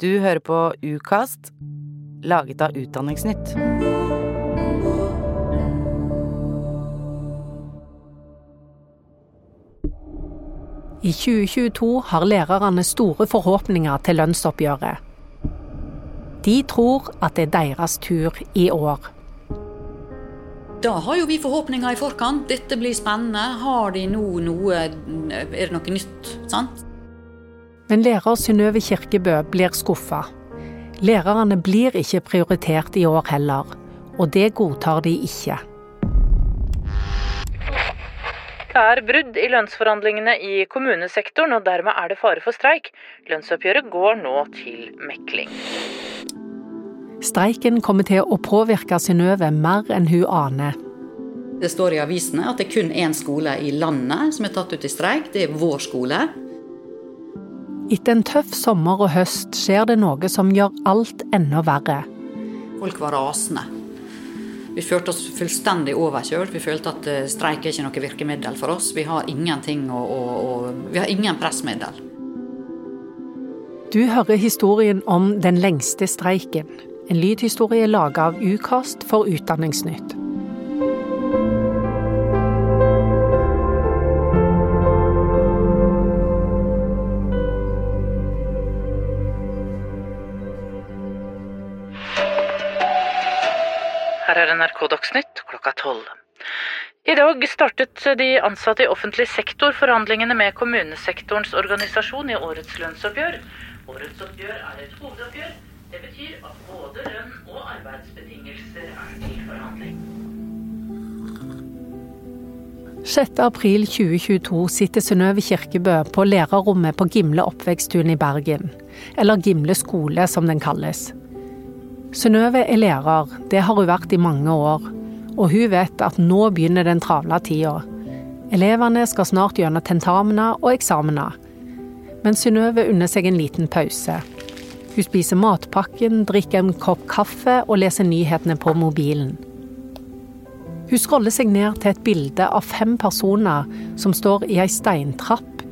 Du hører på Ukast, laget av Utdanningsnytt. I 2022 har lærerne store forhåpninger til lønnsoppgjøret. De tror at det er deres tur i år. Da har jo vi forhåpninger i forkant. Dette blir spennende. Har de nå noe Er det noe nytt? Sant? Men lærer Synnøve Kirkebø blir skuffa. Lærerne blir ikke prioritert i år heller, og det godtar de ikke. Det er brudd i lønnsforhandlingene i kommunesektoren, og dermed er det fare for streik. Lønnsoppgjøret går nå til mekling. Streiken kommer til å påvirke Synnøve mer enn hun aner. Det står i avisene at det er kun én skole i landet som er tatt ut i streik. Det er vår skole. Etter en tøff sommer og høst skjer det noe som gjør alt enda verre. Folk var rasende. Vi følte oss fullstendig overkjørt. Vi følte at eh, streik er ikke noe virkemiddel for oss. Vi har ingenting å, å, å Vi har ingen pressmiddel. Du hører historien om den lengste streiken. En lydhistorie laga av Ukast for Utdanningsnytt. Dagsnytt klokka tolv. I dag startet de ansatte i offentlig sektor forhandlingene med kommunesektorens organisasjon i årets lønnsoppgjør. Årets oppgjør er et hovedoppgjør. Det betyr at både lønn og arbeidsbetingelser er til forhandling. 6. april 2022 sitter Synnøve Kirkebø på lærerrommet på Gimle oppveksttun i Bergen. Eller Gimle skole, som den kalles. Synnøve er lærer, det har hun vært i mange år. Og hun vet at nå begynner den travle tida. Elevene skal snart gjennom tentamener og eksamener. Men Synnøve unner seg en liten pause. Hun spiser matpakken, drikker en kopp kaffe og leser nyhetene på mobilen. Hun scroller seg ned til et bilde av fem personer som står i ei steintrapp.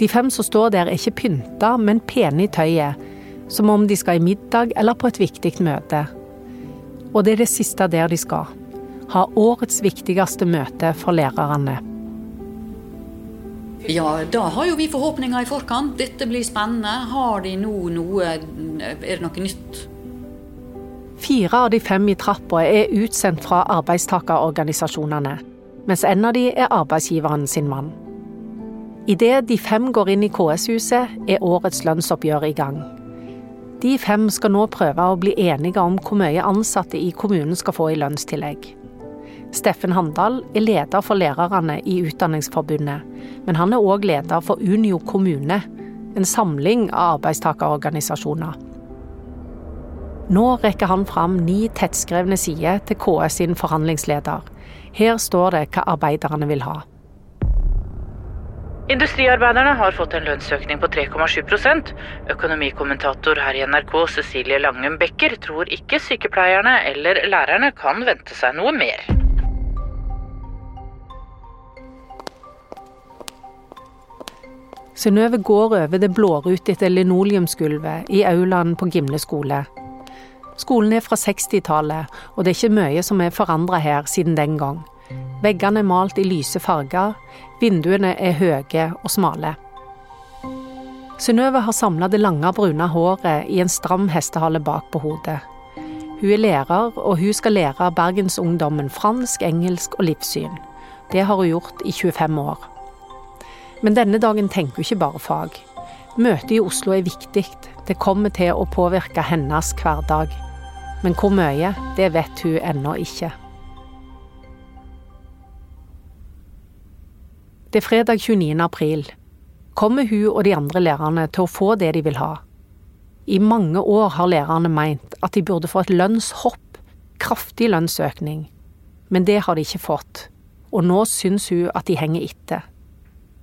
De fem som står der er ikke pynta, men pene i tøyet, som om de skal i middag eller på et viktig møte. Og det er det siste der de skal. Ha årets viktigste møte for lærerne. Ja, da har jo vi forhåpninger i forkant. Dette blir spennende. Har de nå noe Er det noe nytt? Fire av de fem i trappa er utsendt fra arbeidstakerorganisasjonene, mens en av de er arbeidsgiveren sin mann. Idet de fem går inn i KS-huset, er årets lønnsoppgjør i gang. De fem skal nå prøve å bli enige om hvor mye ansatte i kommunen skal få i lønnstillegg. Steffen Handal er leder for lærerne i Utdanningsforbundet, men han er òg leder for Unio kommune, en samling av arbeidstakerorganisasjoner. Nå rekker han fram ni tettskrevne sider til KS sin forhandlingsleder. Her står det hva arbeiderne vil ha. Industriarbeiderne har fått en lønnsøkning på 3,7 Økonomikommentator her i NRK Cecilie Langum Becker tror ikke sykepleierne eller lærerne kan vente seg noe mer. Synnøve går over det blårutete linoleumsgulvet i aulaen på Gimle skole. Skolen er fra 60-tallet, og det er ikke mye som er forandra her siden den gang. Veggene er malt i lyse farger, vinduene er høye og smale. Synnøve har samla det lange, brune håret i en stram hestehale bak på hodet. Hun er lærer, og hun skal lære bergensungdommen fransk, engelsk og livssyn. Det har hun gjort i 25 år. Men denne dagen tenker hun ikke bare fag. Møtet i Oslo er viktig. Det kommer til å påvirke hennes hverdag. Men hvor mye, det vet hun ennå ikke. Det er fredag 29. april. Kommer hun og de andre lærerne til å få det de vil ha? I mange år har lærerne meint at de burde få et lønnshopp, kraftig lønnsøkning. Men det har de ikke fått, og nå syns hun at de henger etter.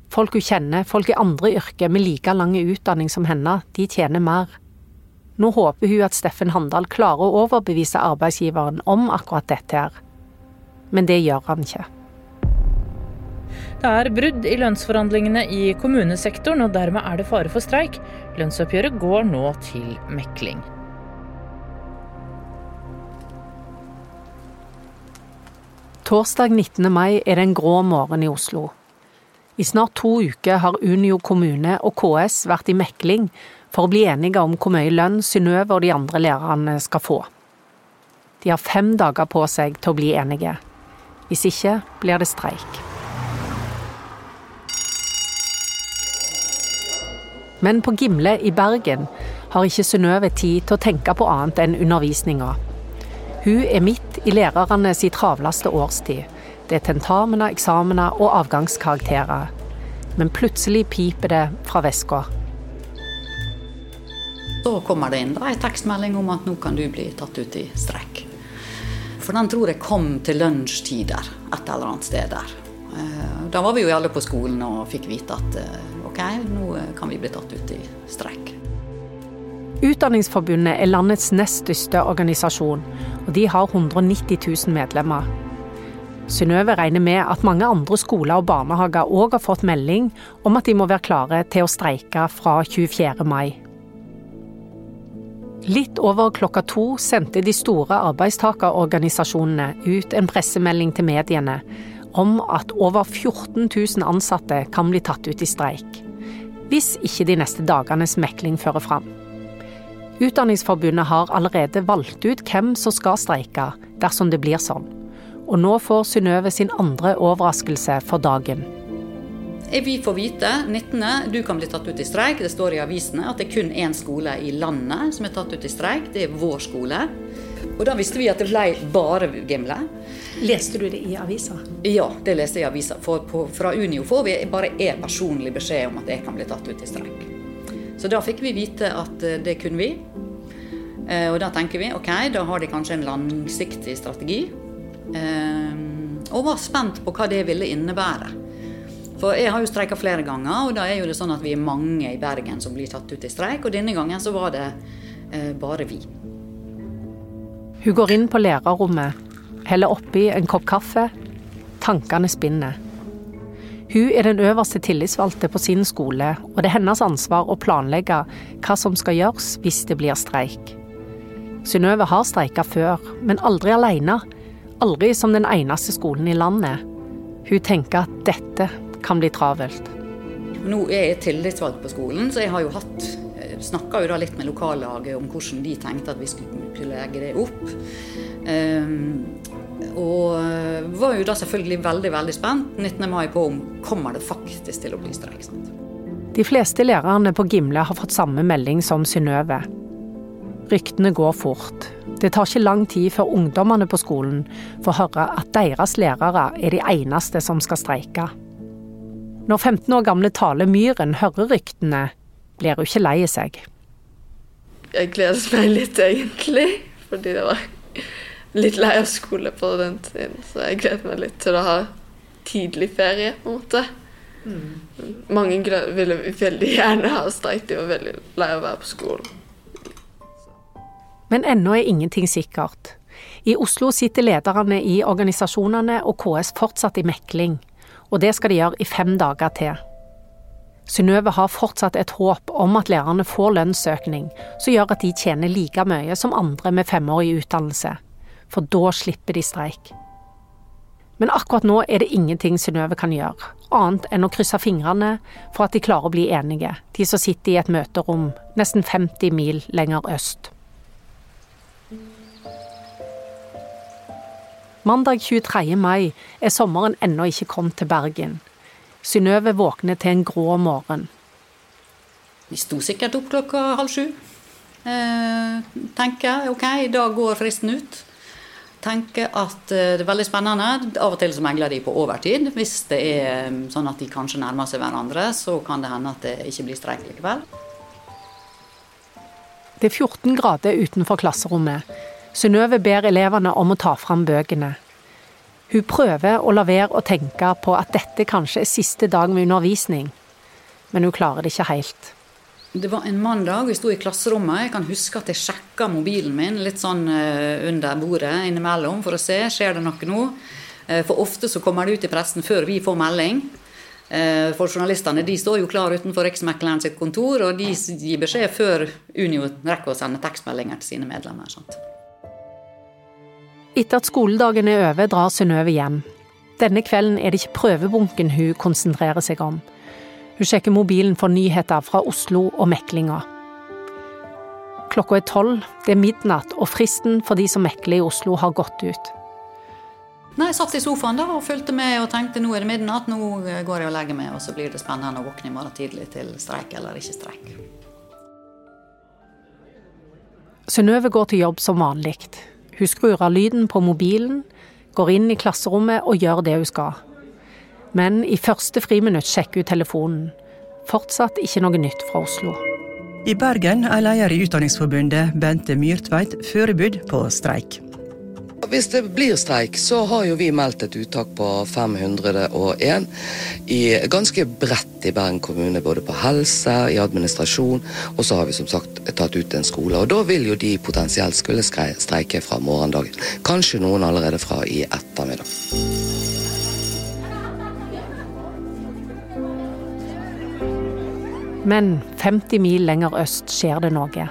Folk hun kjenner, folk i andre yrker med like lang utdanning som henne, de tjener mer. Nå håper hun at Steffen Handal klarer å overbevise arbeidsgiveren om akkurat dette her. Men det gjør han ikke. Det er brudd i lønnsforhandlingene i kommunesektoren, og dermed er det fare for streik. Lønnsoppgjøret går nå til mekling. Torsdag 19. mai er det en grå morgen i Oslo. I snart to uker har Unio kommune og KS vært i mekling for å bli enige om hvor mye lønn Synnøve og de andre lærerne skal få. De har fem dager på seg til å bli enige. Hvis ikke blir det streik. Men på Gimle i Bergen har ikke Synnøve tid til å tenke på annet enn undervisninga. Hun er midt i lærerne si travleste årstid. Det er tentamener, eksamener og avgangskarakterer. Men plutselig piper det fra veska. Så kommer det inn da, en tekstmelding om at nå kan du bli tatt ut i strekk. For den tror jeg kom til lunsjtider et eller annet sted der. Eh, da var vi jo alle på skolen og fikk vite at eh, ok, nå kan vi bli tatt ut i streik. Utdanningsforbundet er landets nest største organisasjon, og de har 190 000 medlemmer. Synnøve regner med at mange andre skoler og barnehager òg har fått melding om at de må være klare til å streike fra 24. mai. Litt over klokka to sendte de store arbeidstakerorganisasjonene ut en pressemelding til mediene om at over 14 000 ansatte kan bli tatt ut i streik. Hvis ikke de neste dagenes mekling fører fram. Utdanningsforbundet har allerede valgt ut hvem som skal streike dersom det blir sånn. Og nå får Synnøve sin andre overraskelse for dagen. Vi får vite 19. du kan bli tatt ut i streik. Det står i avisene at det er kun én skole i landet som er tatt ut i streik. Det er vår skole. Og da visste vi at det ble bare Gimle. Leste du det i avisa? Ja, det leste jeg i avisa. For på, fra Unio får vi bare én personlig beskjed om at jeg kan bli tatt ut i streik. Så da fikk vi vite at eh, det kunne vi. Eh, og da tenker vi ok, da har de kanskje en langsiktig strategi. Eh, og var spent på hva det ville innebære. For jeg har jo streika flere ganger, og da er jo det sånn at vi er mange i Bergen som blir tatt ut i streik. Og denne gangen så var det bare vi. Hun går inn på lærerrommet, heller oppi en kopp kaffe. Tankene spinner. Hun er den øverste tillitsvalgte på sin skole, og det er hennes ansvar å planlegge hva som skal gjøres hvis det blir streik. Synnøve har streika før, men aldri alene. Aldri som den eneste skolen i landet. Hun tenker at dette kan bli travelt. Nå er jeg tillitsvalgt på skolen, så jeg har jo hatt snakka jo da litt med lokallaget om hvordan de tenkte at vi skulle legge det opp. Um, og var jo da selvfølgelig veldig veldig spent 19. mai på om kommer det faktisk til å bli streik. Sant? De fleste lærerne på Gimle har fått samme melding som Synnøve. Ryktene går fort. Det tar ikke lang tid før ungdommene på skolen får høre at deres lærere er de eneste som skal streike. Når 15 år gamle Tale Myhren hører ryktene, blir hun ikke lei seg. Jeg gleder meg litt, egentlig, fordi det var litt lei av skole på den tiden, så jeg gleder meg litt til å ha tidlig ferie, på en måte. Mm. Mange ville veldig gjerne ha streik, de var veldig lei av å være på skolen. Men ennå er ingenting sikkert. I Oslo sitter lederne i organisasjonene og KS fortsatt i mekling, og det skal de gjøre i fem dager til. Synnøve har fortsatt et håp om at lærerne får lønnsøkning som gjør at de tjener like mye som andre med femårig utdannelse for da slipper de streik. Men akkurat nå er det ingenting Synnøve kan gjøre, annet enn å krysse fingrene for at de klarer å bli enige, de som sitter i et møterom nesten 50 mil lenger øst. Mandag 23. mai er sommeren ennå ikke kommet til Bergen. Synnøve våkner til en grå morgen. Vi sto sikkert opp klokka halv sju. Eh, tenker ok, da går fristen ut tenker at eh, det er veldig spennende. Av og til så megler de på overtid. Hvis det er mm, sånn at de kanskje nærmer seg hverandre, så kan det hende at det ikke blir streik likevel. Det er 14 grader utenfor klasserommet. Synnøve ber elevene om å ta fram bøkene. Hun prøver å la være å tenke på at dette kanskje er siste dag med undervisning, men hun klarer det ikke helt. Det var en mandag, vi sto i klasserommet. Jeg kan huske at jeg sjekka mobilen min litt sånn eh, under bordet innimellom for å se skjer det noe nå. Eh, for ofte så kommer det ut i pressen før vi får melding. Eh, for journalistene de står jo klar utenfor Riksmekleren sitt kontor, og de gir beskjed før Unio rekker å sende tekstmeldinger til sine medlemmer. Sant? Etter at skoledagen er over, drar Synnøve hjem. Denne kvelden er det ikke prøvebunken hun konsentrerer seg om. Hun sjekker mobilen for nyheter fra Oslo og meklinga. Klokka er tolv, det er midnatt, og fristen for de som mekler i Oslo har gått ut. Nei, Jeg satt i sofaen da og fulgte med og tenkte nå er det midnatt, nå går jeg og legger meg, og så blir det spennende å våkne i morgen tidlig til streik eller ikke streik. Synnøve går til jobb som vanlig. Hun skrur av lyden på mobilen, går inn i klasserommet og gjør det hun skal. Men i første friminutt sjekker hun telefonen. Fortsatt ikke noe nytt fra Oslo. I Bergen er leder i Utdanningsforbundet, Bente Myrtveit, forberedt på streik. Hvis det blir streik, så har jo vi meldt et uttak på 501 i ganske bredt i Bergen kommune. Både på helse, i administrasjon, og så har vi som sagt tatt ut en skole. Og da vil jo de potensielt skulle streike fra morgendagen. Kanskje noen allerede fra i ettermiddag. Men 50 mil lenger øst skjer det noe.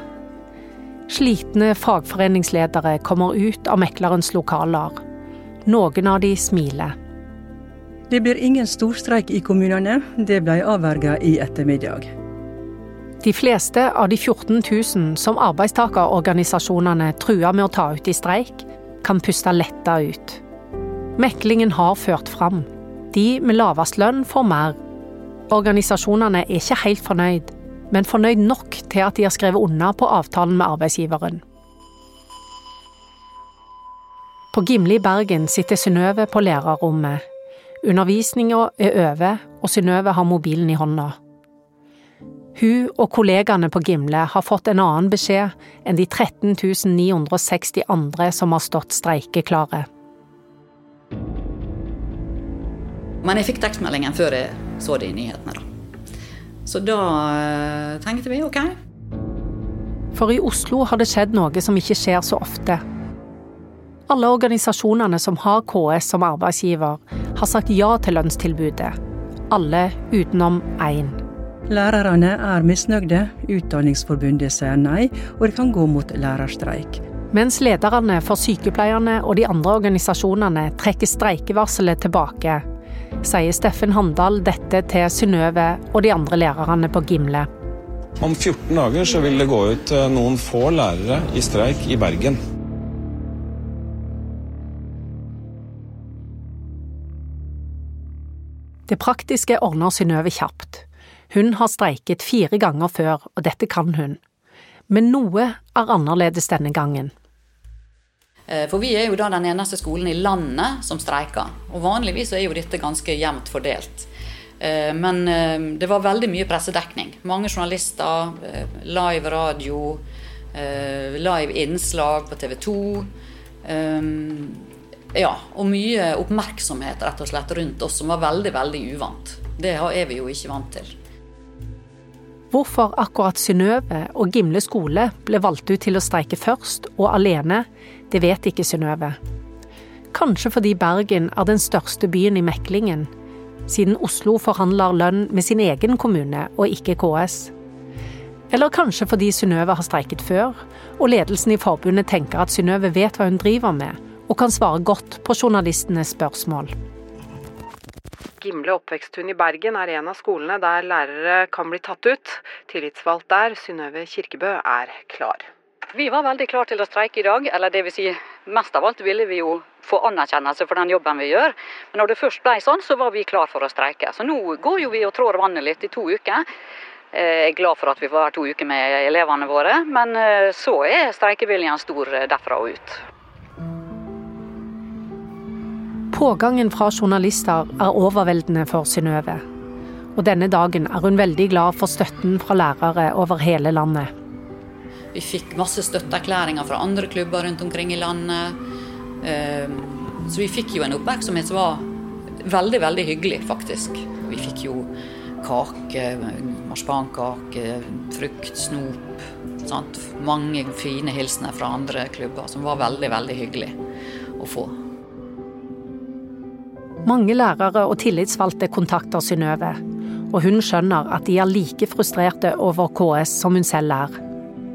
Slitne fagforeningsledere kommer ut av meklerens lokaler. Noen av de smiler. Det blir ingen storstreik i kommunene. Det ble avverga i ettermiddag. De fleste av de 14 000 som arbeidstakerorganisasjonene truer med å ta ut i streik, kan puste letta ut. Meklingen har ført fram. De med lavest lønn får mer. Organisasjonene er ikke helt fornøyd, men fornøyd nok til at de har skrevet unna på avtalen med arbeidsgiveren. På Gimle i Bergen sitter Synnøve på lærerrommet. Undervisninga er over, og Synnøve har mobilen i hånda. Hun og kollegaene på Gimle har fått en annen beskjed enn de 13 960 andre som har stått streikeklare. Men jeg fikk tekstmeldingen før jeg så det i nyhetene. da. Så da eh, tenkte vi ok. For i Oslo har det skjedd noe som ikke skjer så ofte. Alle organisasjonene som har KS som arbeidsgiver, har sagt ja til lønnstilbudet. Alle utenom én. Lærerne er misnøyde, Utdanningsforbundet sier nei, og det kan gå mot lærerstreik. Mens lederne for sykepleierne og de andre organisasjonene trekker streikevarselet tilbake, sier Steffen Handal dette til Synnøve og de andre lærerne på Gimle. Om 14 dager så vil det gå ut eh, noen få lærere i streik i Bergen. Det praktiske ordner Synnøve kjapt. Hun har streiket fire ganger før, og dette kan hun. Men noe er annerledes denne gangen. Eh, For vi er jo da den eneste skolen i landet som streiker. Og vanligvis er jo dette ganske jevnt fordelt. Eh, Men eh, det var veldig mye pressedekning. Mange journalister, live radio, live innslag på TV 2. Ja, og mye oppmerksomhet rett og slett rundt oss som var veldig, veldig uvant. Det er vi jo ikke vant til. Hvorfor akkurat Synnøve og Gimle skole ble valgt ut til å streike først, og alene, det vet ikke Synnøve. Kanskje fordi Bergen er den største byen i meklingen, siden Oslo forhandler lønn med sin egen kommune og ikke KS. Eller kanskje fordi Synnøve har streiket før, og ledelsen i forbundet tenker at Synnøve vet hva hun driver med, og kan svare godt på journalistenes spørsmål. Gimle oppveksthund i Bergen er en av skolene der lærere kan bli tatt ut. Tillitsvalgt der, Synnøve Kirkebø, er klar. Vi var veldig klare til å streike i dag, eller det vil si, mest av alt ville vi jo få anerkjennelse for den jobben vi gjør. Men når det først ble sånn, så var vi klare for å streike. Så nå går jo vi og trår vannet litt i to uker. Eh, Jeg er glad for at vi får være to uker med elevene våre, men eh, så er streikeviljen stor eh, derfra og ut. Pågangen fra journalister er overveldende for Synnøve. Og denne dagen er hun veldig glad for støtten fra lærere over hele landet. Vi fikk masse støtteerklæringer fra andre klubber rundt omkring i landet. Eh, Så vi fikk jo en oppmerksomhet som var veldig, veldig hyggelig, faktisk. Vi fikk jo kake, marsipankake, frukt, snop. Sant? Mange fine hilsener fra andre klubber som var veldig, veldig hyggelig å få. Mange lærere og tillitsvalgte kontakter Synnøve, og hun skjønner at de er like frustrerte over KS som hun selv er.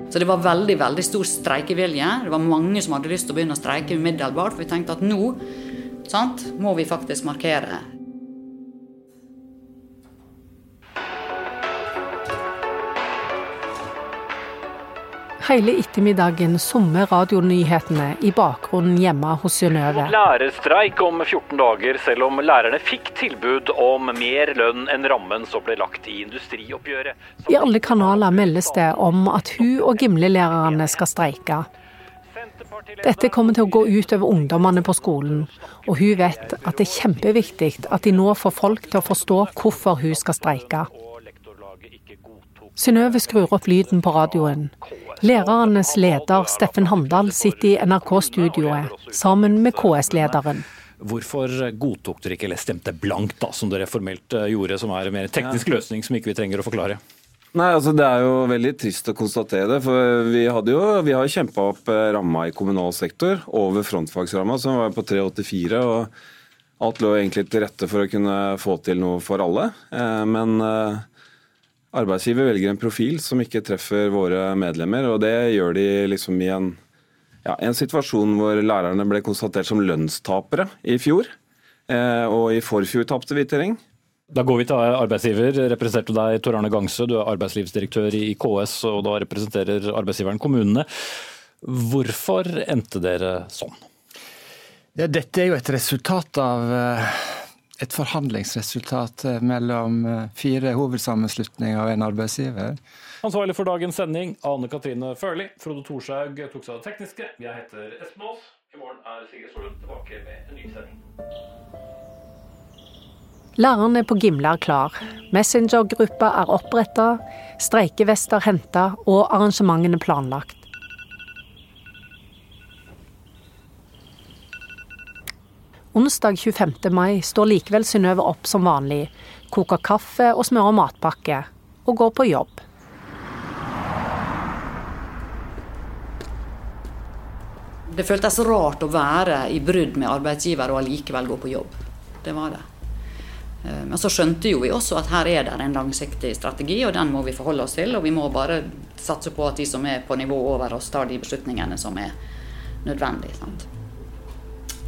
Så det var veldig veldig stor streikevilje. Det var mange som hadde lyst til å begynne å streike umiddelbart. For vi tenkte at nå sant, må vi faktisk markere. Hele ettermiddagen summer radionyhetene i bakgrunnen hjemme hos Synnøve. Lærerstreik om 14 dager, selv om lærerne fikk tilbud om mer lønn enn rammen som ble lagt i industrioppgjøret. I alle kanaler meldes det om at hun og Gimle-lærerne skal streike. Dette kommer til å gå ut over ungdommene på skolen, og hun vet at det er kjempeviktig at de nå får folk til å forstå hvorfor hun skal streike. Synnøve skrur opp lyden på radioen. Lærernes leder Steffen Handal sitter i NRK-studioet sammen med KS-lederen. Hvorfor godtok dere ikke, eller stemte blankt, da, som dere formelt eh, gjorde, som er en mer teknisk løsning som ikke vi trenger å forklare? Nei, altså Det er jo veldig trist å konstatere det. for Vi, hadde jo, vi har kjempa opp eh, ramma i kommunal sektor over frontfagsramma, som var på 384. og Alt lå egentlig til rette for å kunne få til noe for alle. Eh, men Arbeidsgiver velger en profil som ikke treffer våre medlemmer, og det gjør de liksom i en, ja, en situasjon hvor lærerne ble konstatert som lønnstapere i fjor. Eh, og i forfjor tapte vi terreng. Da går vi til arbeidsgiver. Representerte deg Tor Arne Gangse, du er arbeidslivsdirektør i KS, og da representerer arbeidsgiveren kommunene. Hvorfor endte dere sånn? Ja, dette er jo et resultat av eh, et forhandlingsresultat eh, mellom eh, fire hovedsammenslutninger og en arbeidsgiver. Ansvarlig for dagens sending, Ane Katrine Førli. Frode Thorshaug tok seg av det tekniske. Jeg heter Espen Aas. I morgen er Sigrid Solund tilbake med en ny sending. Læreren er på Gimle er klar. Messenger-gruppa er oppretta, streikevester henta og arrangementene planlagt. Onsdag 25. mai står likevel Synnøve opp som vanlig, koker kaffe og smører matpakke, og går på jobb. Det føltes rart å være i brudd med arbeidsgiver og allikevel gå på jobb. Det var det. Eh, men så skjønte jo vi også at her er det en langsiktig strategi, og den må vi forholde oss til. Og vi må bare satse på at de som er på nivå over oss, tar de beslutningene som er nødvendige. Sant?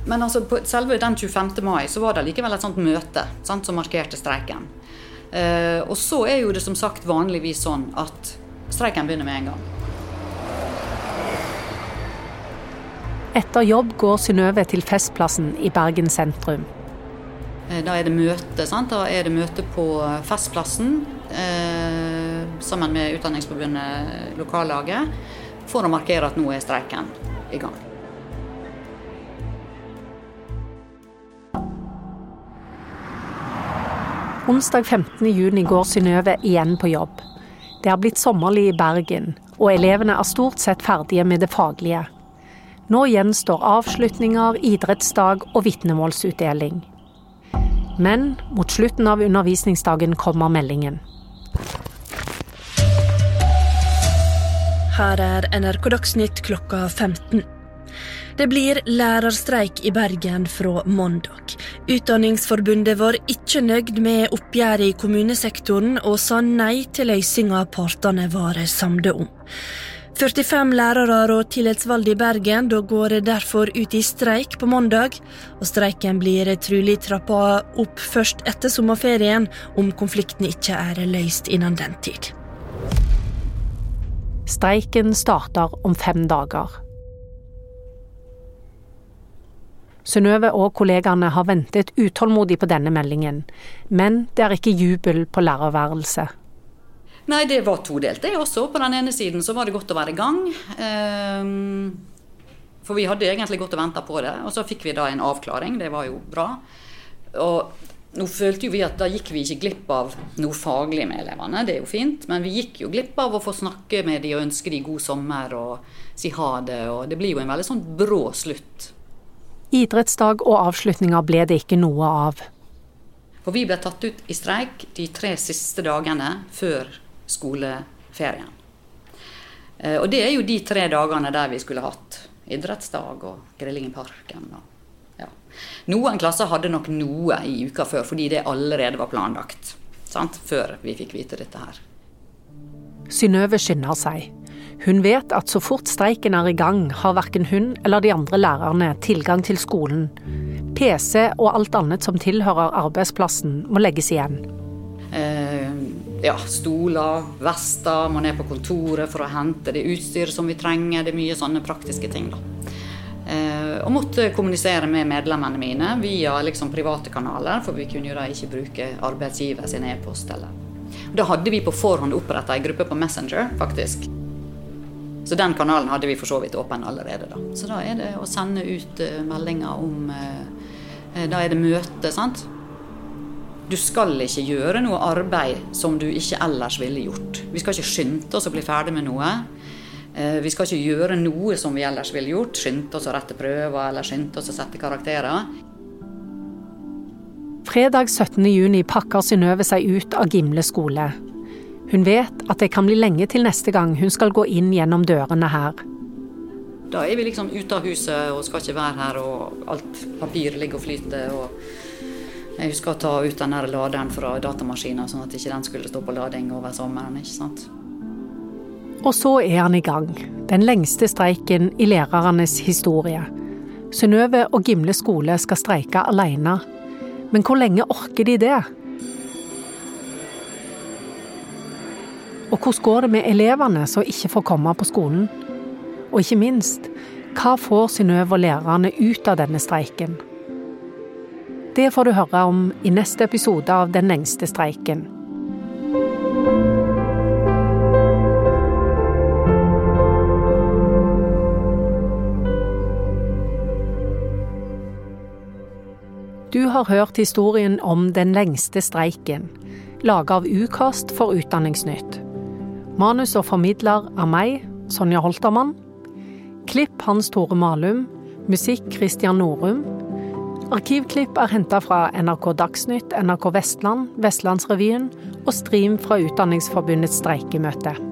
Men altså, på selve den 25. mai så var det likevel et sånt møte sant, som markerte streiken. Eh, og så er jo det som sagt vanligvis sånn at streiken begynner med en gang. Etter jobb går Synnøve til Festplassen i Bergen sentrum. Eh, da er det møte. Sant? Da er det møte på Festplassen eh, sammen med Utdanningsforbundet, lokallaget, for å markere at nå er streiken i gang. Onsdag 15.6 går Synnøve igjen på jobb. Det har blitt sommerlig i Bergen, og elevene er stort sett ferdige med det faglige. Nå gjenstår avslutninger, idrettsdag og vitnemålsutdeling. Men mot slutten av undervisningsdagen kommer meldingen. Her er NRK Dagsnytt klokka 15. Det blir lærerstreik i Bergen fra mandag. Utdanningsforbundet var ikke nøyd med oppgjøret i kommunesektoren, og sa nei til løsninga partene var samde om. 45 lærere og tillitsvalgte i Bergen da går derfor ut i streik på mandag. og Streiken blir trolig trappa opp først etter sommerferien, om konflikten ikke er løst innen den tid. Streiken starter om fem dager. Synnøve og kollegaene har ventet utålmodig på denne meldingen, men det er ikke jubel på lærerværelset. Nei, det var todelt, det også. På den ene siden så var det godt å være i gang. Ehm, for vi hadde egentlig gått og venta på det. Og så fikk vi da en avklaring, det var jo bra. Og nå følte jo vi at da gikk vi ikke glipp av noe faglig med elevene, det er jo fint. Men vi gikk jo glipp av å få snakke med de og ønske de god sommer og si ha det. Og det blir jo en veldig sånn brå slutt Idrettsdag og avslutninger ble det ikke noe av. For vi ble tatt ut i streik de tre siste dagene før skoleferien. Eh, og det er jo de tre dagene der vi skulle hatt idrettsdag og grilling i parken. Ja. Noen klasser hadde nok noe i uka før, fordi det allerede var planlagt. Sant? Før vi fikk vite dette her. Synnøve skynder seg. Hun vet at så fort streiken er i gang, har verken hun eller de andre lærerne tilgang til skolen. PC og alt annet som tilhører arbeidsplassen, må legges igjen. Eh, ja, stoler, vester, må ned på kontoret for å hente det utstyret som vi trenger. Det er mye sånne praktiske ting, da. Eh, og måtte kommunisere med medlemmene mine via liksom private kanaler, for vi kunne jo da ikke bruke arbeidsgiver sin e-post. Da hadde vi på forhånd oppretta ei gruppe på Messenger, faktisk. Så den kanalen hadde vi for så vidt åpen allerede. da. Så da er det å sende ut uh, meldinger om uh, Da er det møte, sant. Du skal ikke gjøre noe arbeid som du ikke ellers ville gjort. Vi skal ikke skynde oss å bli ferdig med noe. Vi skal ikke gjøre noe som vi ellers ville gjort. Skynde oss å rette prøver eller skynde oss å sette karakterer. Fredag 17.6 pakker Synnøve seg ut av Gimle skole. Hun vet at det kan bli lenge til neste gang hun skal gå inn gjennom dørene her. Da er vi liksom ute av huset og skal ikke være her, og alt papir ligger og flyter. og Jeg husker å ta ut den der laderen fra datamaskinen, sånn at ikke den skulle stå på lading over sommeren. ikke sant? Og så er han i gang. Den lengste streiken i lærernes historie. Synnøve og Gimle skole skal streike alene. Men hvor lenge orker de det? Og hvordan går det med elevene som ikke får komme på skolen? Og ikke minst, hva får Synnøve og lærerne ut av denne streiken? Det får du høre om i neste episode av Den lengste streiken. Du har hørt historien om Den lengste streiken, laga av Ukast for Utdanningsnytt. Manus og formidler er meg, Sonja Holtermann. Klipp Hans Tore Malum. Musikk Christian Norum. Arkivklipp er henta fra NRK Dagsnytt, NRK Vestland, Vestlandsrevyen og Stream fra Utdanningsforbundets streikemøte.